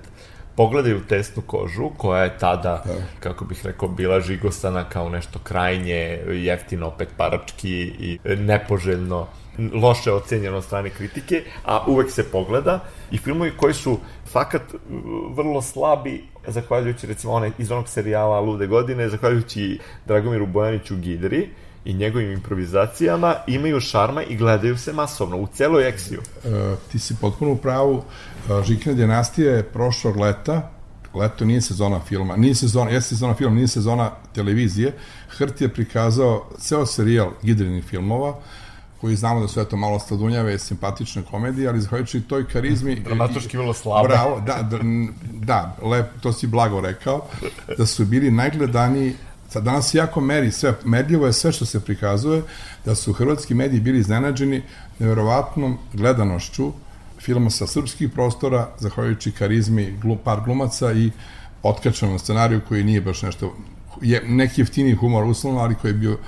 pogledaju tesnu kožu, koja je tada, kako bih rekao, bila žigosana kao nešto krajnje, jeftino, opet parački i nepoželjno loše ocenjeno od strane kritike, a uvek se pogleda i filmovi koji su fakat uh, vrlo slabi, zahvaljujući recimo onaj, iz onog serijala Lude godine, zahvaljujući Dragomiru Bojaniću Gidri i njegovim improvizacijama, imaju šarma i gledaju se masovno, u celoj eksiju. E, ti si potpuno u pravu. E, Žikina dinastija je prošlog leta, leto nije sezona filma, nije sezona, jeste sezona filma, nije sezona televizije, Hrt je prikazao ceo serijal Gidrinih filmova, koji znamo da su eto malo sladunjave, simpatične komedije, ali zahvaljujući toj karizmi... Dramatoški vrlo slabe. Bravo, da, da, da lep, to si blago rekao, da su bili najgledaniji Sad danas jako meri sve, merljivo je sve što se prikazuje, da su hrvatski mediji bili iznenađeni neverovatnom gledanošću filma sa srpskih prostora, zahvaljujući karizmi glu, par glumaca i otkačanom scenariju koji nije baš nešto, je neki jeftini humor uslovno, ali koji je bio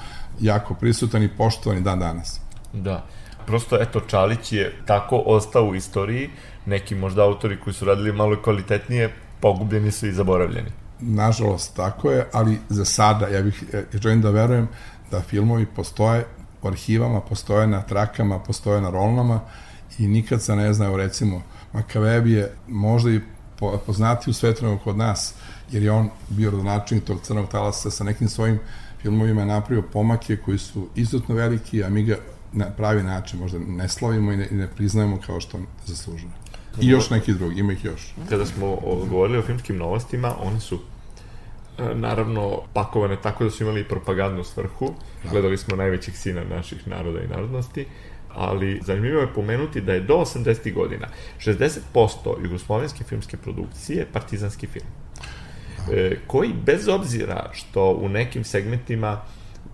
jako prisutan i poštovan i dan danas. Da. Prosto, eto, Čalić je tako ostao u istoriji, neki možda autori koji su radili malo kvalitetnije, pogubljeni su i zaboravljeni. Nažalost, tako je, ali za sada, ja bih, ja želim da verujem da filmovi postoje u arhivama, postoje na trakama, postoje na rolnama i nikad se ne zna, evo recimo, Makavev je možda i po, poznati u svetu nego kod nas, jer je on bio rodonačelnik tog crnog talasa sa nekim svojim filmovima je napravio pomake koji su izuzetno veliki, a mi ga na pravi način možda ne slavimo i ne, i ne priznajemo kao što zaslužuje. I još neki drugi, ima ih još. Kada smo govorili o filmskim novostima, one su e, naravno pakovane tako da su imali propagandnu svrhu. Gledali smo najvećih sina naših naroda i narodnosti, ali zanimljivo je pomenuti da je do 80. godina 60% jugoslovenske filmske produkcije partizanski film. E, koji bez obzira što u nekim segmentima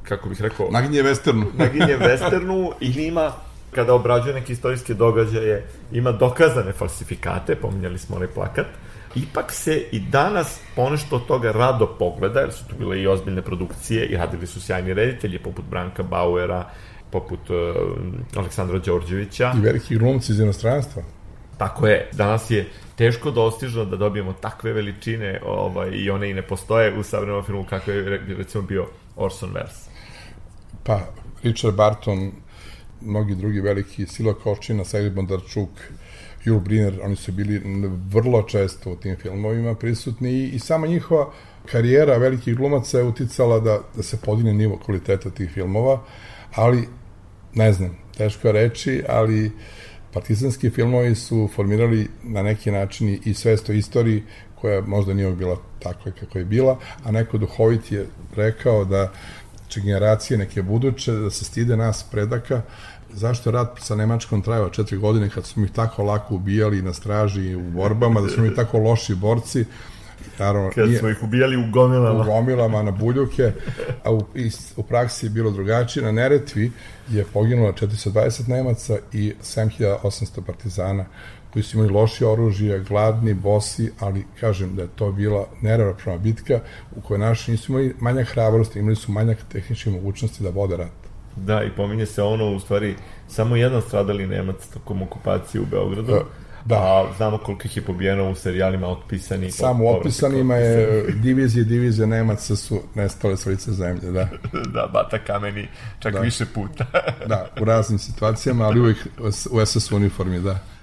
kako bih rekao, Naginje westernu. naginje westernu ili ima kada obrađuje neke istorijske događaje, ima dokazane falsifikate, pominjali smo onaj plakat, ipak se i danas ponešto od toga rado pogleda, jer su tu bile i ozbiljne produkcije i radili su sjajni reditelji, poput Branka Bauera, poput uh, Aleksandra Đorđevića. I veliki glumci iz inostranstva. Tako je, danas je teško dostižno da dobijemo takve veličine ovaj, i one i ne postoje u savremenom filmu kako je re- recimo bio Orson Welles. Pa, Richard Barton, mnogi drugi veliki, Silo Kočina, Sajli Bondarčuk, Jul Briner, oni su bili vrlo često u tim filmovima prisutni i, i sama njihova karijera velikih glumaca je uticala da, da se podigne nivo kvaliteta tih filmova, ali, ne znam, teško reći, ali partizanski filmovi su formirali na neki način i svest istoriji koja možda nije bila takva kako je bila, a neko duhovit je rekao da će generacije neke buduće da se stide nas predaka zašto je rat sa Nemačkom trajao četiri godine kad smo ih tako lako ubijali na straži i u borbama, da smo mi tako loši borci, naravno, Kad nije, smo ih ubijali u u gomilama. gomilama na buljuke, a u, i, u praksi je bilo drugačije. Na Neretvi je poginulo 420 Nemaca i 7800 partizana koji su imali loši oružje, gladni, bosi, ali kažem da je to bila neravnopravna bitka u kojoj naši nisu imali manjak hrabrosti, imali su manjak tehničke mogućnosti da vode rat. Da, i pominje se ono, u stvari, samo jedan stradali Nemac tokom okupacije u Beogradu. E, da. A znamo koliko ih je pobijeno u serijalima otpisani. Samo u opisanima je divizije, divizije Nemaca su nestale s lice zemlje, da. da, Bata Kameni, čak Da. više puta. Da, u raznim situacijama, ali uvijek u SS uniformi, da.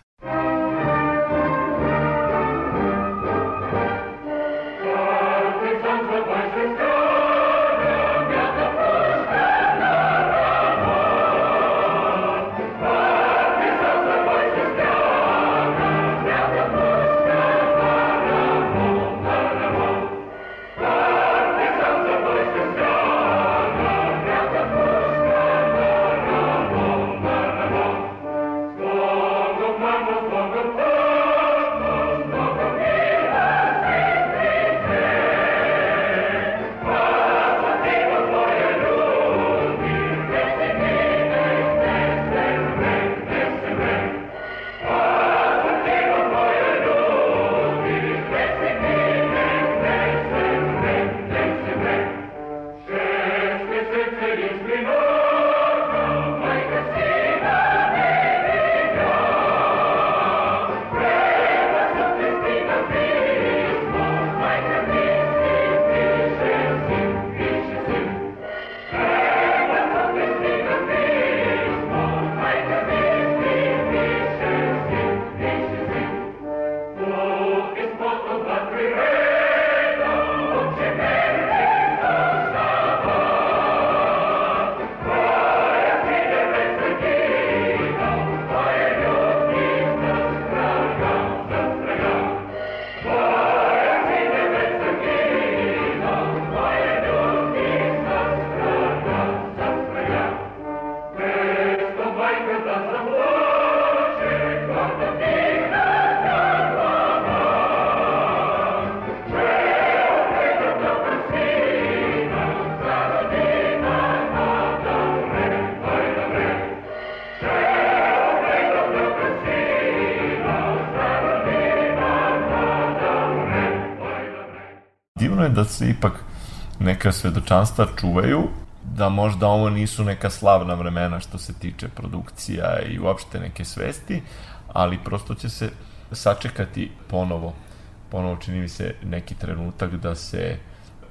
Divno je da se ipak neka svedočanstva čuvaju, da možda ovo nisu neka slavna vremena što se tiče produkcija i uopšte neke svesti, ali prosto će se sačekati ponovo, ponovo čini mi se neki trenutak da se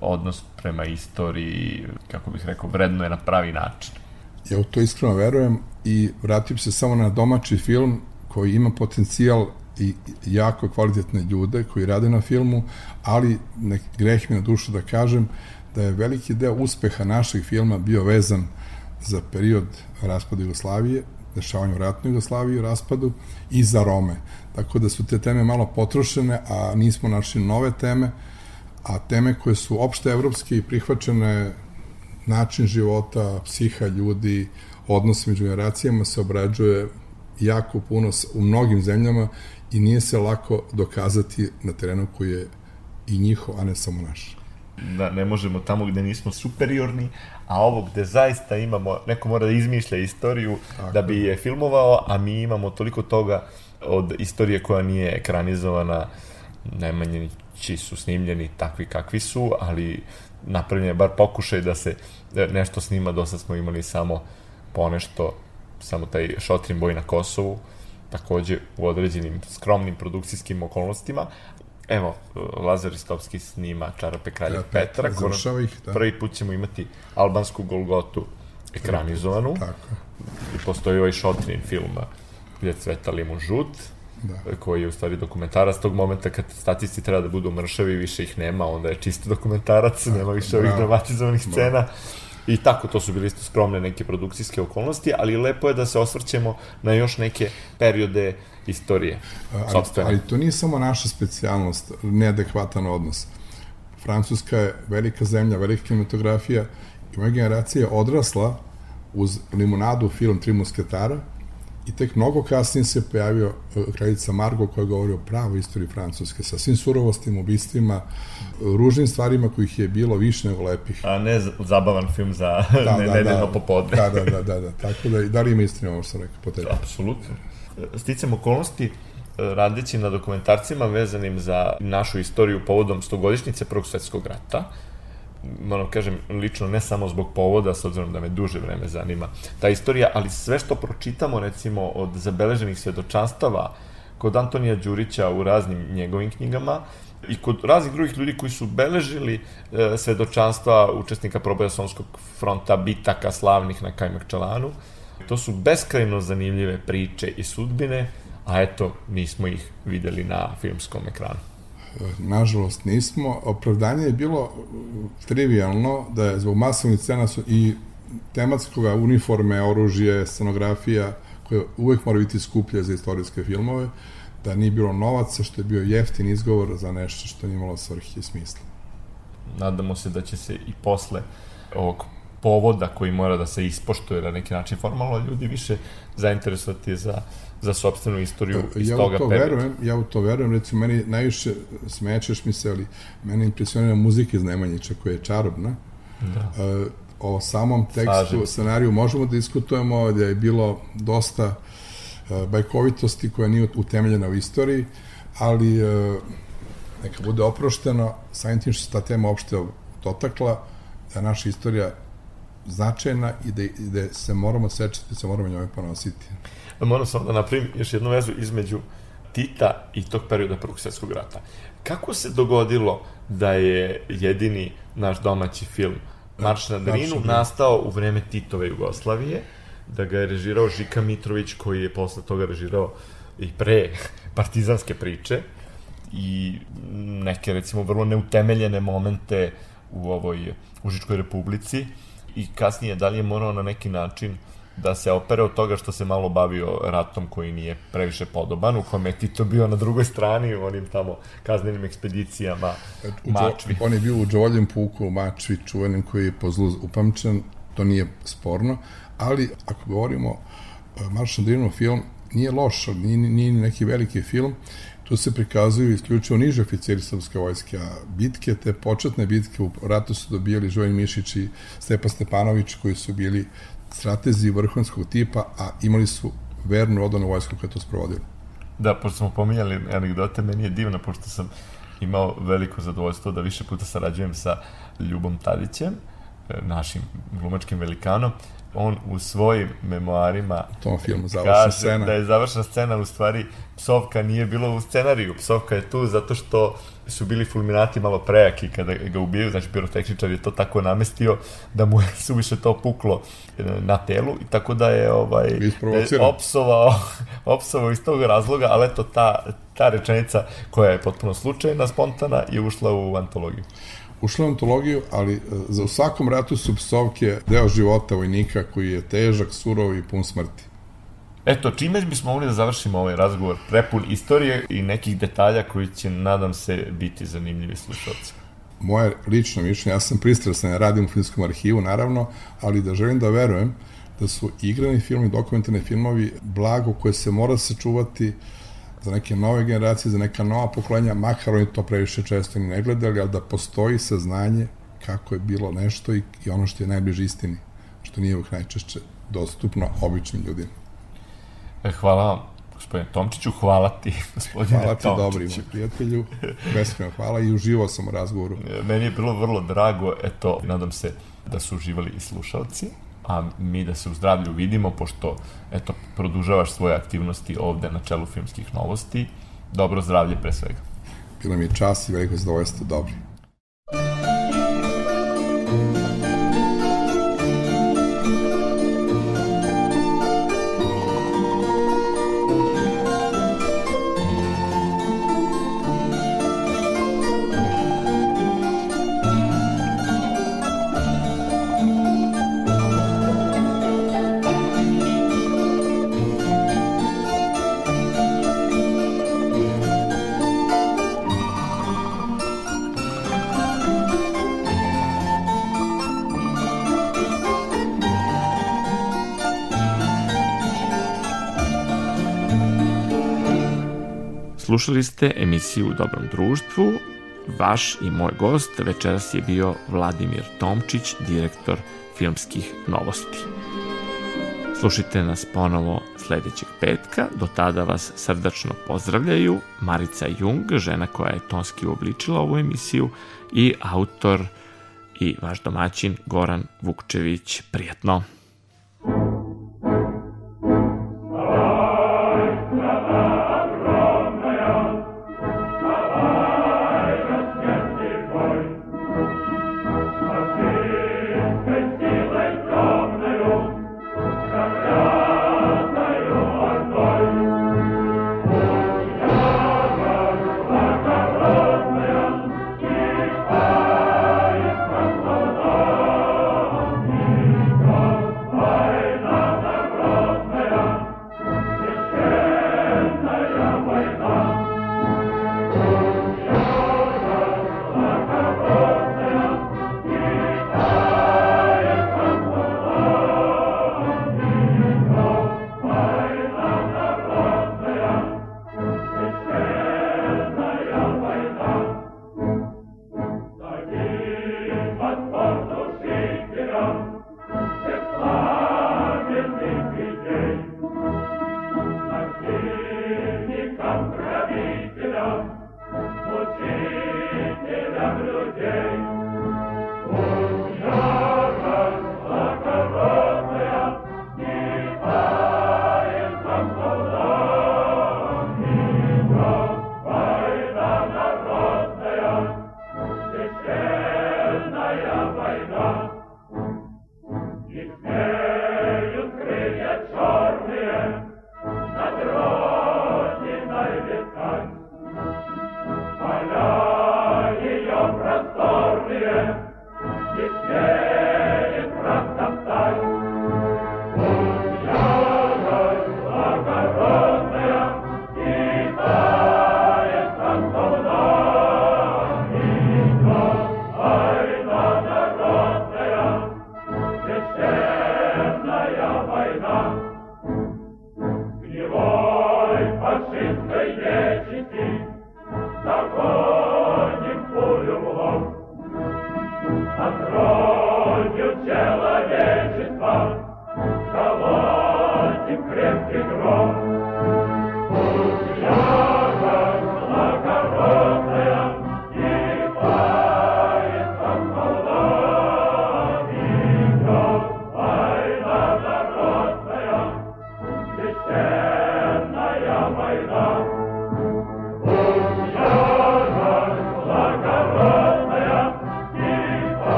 odnos prema istoriji, kako bih rekao, vredno je na pravi način. Ja u to iskreno verujem i vratim se samo na domaći film koji ima potencijal i jako kvalitetne ljude koji rade na filmu, ali nek greh mi na dušu da kažem da je veliki deo uspeha naših filma bio vezan za period raspada Jugoslavije, dešavanja u ratnoj Jugoslaviji raspadu i za Rome. Tako da su te teme malo potrošene, a nismo našli nove teme, a teme koje su opšte evropske i prihvaćene način života, psiha ljudi, odnos među generacijama se obrađuje jako puno u mnogim zemljama i nije se lako dokazati na terenu koji je i njihov, a ne samo naš. Da, ne možemo tamo gde nismo superiorni, a ovo gde zaista imamo, neko mora da izmišlja istoriju Tako. da bi je filmovao, a mi imamo toliko toga od istorije koja nije ekranizovana, najmanje či su snimljeni takvi kakvi su, ali napravljen je bar pokušaj da se nešto snima, dosta smo imali samo ponešto, samo taj šotrin boj na Kosovu, takođe u određenim skromnim produkcijskim okolnostima. Evo, Lazar Istovski snima Čarape kralja ja, Petra. Petra ih, da. Prvi put ćemo imati albansku Golgotu ekranizovanu. Tako. I postoji ovaj šotrin film gde cveta limun žut, da. koji je u stvari dokumentarac tog momenta kad statisti treba da budu mršavi, više ih nema, onda je čisto dokumentarac, da, nema više ovih dramatizovanih scena. Da. I tako, to su bili isto skromne neke produkcijske okolnosti, ali lepo je da se osvrćemo na još neke periode istorije. Ali, ali to nije samo naša specijalnost, neadekvatan odnos. Francuska je velika zemlja, velika kinematografija i moja generacija je odrasla uz limunadu film Tri musketara, I tek mnogo kasnije se pojavio e, kraljica Margo koja govori o pravoj istoriji Francuske, sa svim surovostima, ubistvima, ružnim stvarima kojih je bilo više nego lepih. A ne zabavan film za da, ne, da, nedeljno da, popodne. Da, da, da, da, da. Tako da, da li ima istina ovo što sam rekao po tebi? Apsolutno. Sticam okolnosti, e, radeći na dokumentarcima vezanim za našu istoriju povodom stogodišnjice Prvog svetskog rata, moram kažem, lično ne samo zbog povoda, s obzirom da me duže vreme zanima ta istorija, ali sve što pročitamo, recimo, od zabeleženih svedočanstava kod Antonija Đurića u raznim njegovim knjigama, i kod raznih drugih ljudi koji su beležili e, svedočanstva učesnika proboja Somskog fronta, bitaka slavnih na Kajmakčalanu. To su beskrajno zanimljive priče i sudbine, a eto, mi smo ih videli na filmskom ekranu. Nažalost nismo. Opravdanje je bilo trivialno da je zbog masovnih cena i tematskog uniforme, oružje, scenografija, koje uvek mora biti skuplje za istorijske filmove, da nije bilo novaca, što je bio jeftin izgovor za nešto što nije imalo svrhe i smisla. Nadamo se da će se i posle ovog povoda koji mora da se ispoštuje na neki način formalno ljudi više zainteresovati za za sobstvenu istoriju iz ja toga to perioda. Verujem, ja u to verujem, recimo, meni najviše smečeš mi se, ali mene impresionira muzika iz Nemanjića koja je čarobna. Da. E, o samom tekstu, Slažem. scenariju možemo da diskutujemo da je bilo dosta e, bajkovitosti koja nije utemeljena u istoriji, ali e, neka bude oprošteno, samim tim što se ta tema uopšte dotakla, da je naša istorija značajna i da, i da se moramo sečiti, da se moramo njome ponositi moram samo da napravim još jednu vezu između Tita i tog perioda Prvog svjetskog rata. Kako se dogodilo da je jedini naš domaći film Marš na Drinu nastao u vreme Titove Jugoslavije, da ga je režirao Žika Mitrović koji je posle toga režirao i pre partizanske priče i neke recimo vrlo neutemeljene momente u ovoj Užičkoj republici i kasnije da li je morao na neki način da se opere od toga što se malo bavio ratom koji nije previše podoban, u kome je Tito bio na drugoj strani u onim tamo kaznenim ekspedicijama u Mačvi. On je bio u Džovoljem puku u Mačvi, čuvenim koji je po zlu upamćen, to nije sporno, ali ako govorimo e, Marš Andrinov film, nije loš, nije, nije neki veliki film, tu se prikazuju isključivo niže oficiri srpske vojske, a bitke, te početne bitke u ratu su dobijali Žojn Mišić i Stepa Stepanović, koji su bili stratezi vrhunskog tipa, a imali su vernu odanu vojsku koja to sprovodila. Da, pošto smo pominjali anegdote, meni je divno, pošto sam imao veliko zadovoljstvo da više puta sarađujem sa Ljubom Tadićem, e, našim glumačkim velikanom, on u svojim memoarima U tom filmu završna kaže scena. da je završna scena u stvari psovka nije bilo u scenariju, psovka je tu zato što su bili fulminati malo prejaki kada ga ubijaju, znači pirotehničar je to tako namestio da mu je suviše to puklo e, na telu i tako da je ovaj da Isprovociran. opsovao, opsovao iz tog razloga, ali eto ta, ta rečenica koja je potpuno slučajna, spontana je ušla u antologiju. Ušla u antologiju, ali e, za u svakom ratu su psovke deo života vojnika koji je težak, surov i pun smrti. Eto, čime bismo mogli da završimo ovaj razgovor prepun istorije i nekih detalja koji će, nadam se, biti zanimljivi slušalci. Moje lično mišljenje, ja sam pristrasan, ja radim u filmskom arhivu, naravno, ali da želim da verujem da su igrani filmi, dokumentarni filmovi blago koje se mora sačuvati za neke nove generacije, za neka nova pokolenja, makar oni to previše često ne gledali, ali da postoji saznanje kako je bilo nešto i, i ono što je najbliže istini, što nije uvijek najčešće dostupno običnim ljudima. E, hvala vam, gospodine Tomčiću, hvala ti, gospodine Hvala ti, Tomčiću. dobri moj prijatelju, beskreno hvala i uživao sam u razgovoru. E, Meni je bilo vrlo drago, eto, nadam se da su uživali i slušalci, a mi da se u zdravlju vidimo, pošto, eto, produžavaš svoje aktivnosti ovde na čelu filmskih novosti. Dobro zdravlje pre svega. Bilo mi je čast i veliko zadovoljstvo, dobri. Slušali ste emisiju U dobrom društvu. Vaš i moj gost večeras je bio Vladimir Tomčić, direktor filmskih novosti. Slušajte nas ponovo sledećeg petka. Do tada vas srdačno pozdravljaju Marica Jung, žena koja je tonski uobličila ovu emisiju i autor i vaš domaćin Goran Vukčević. Prijetno!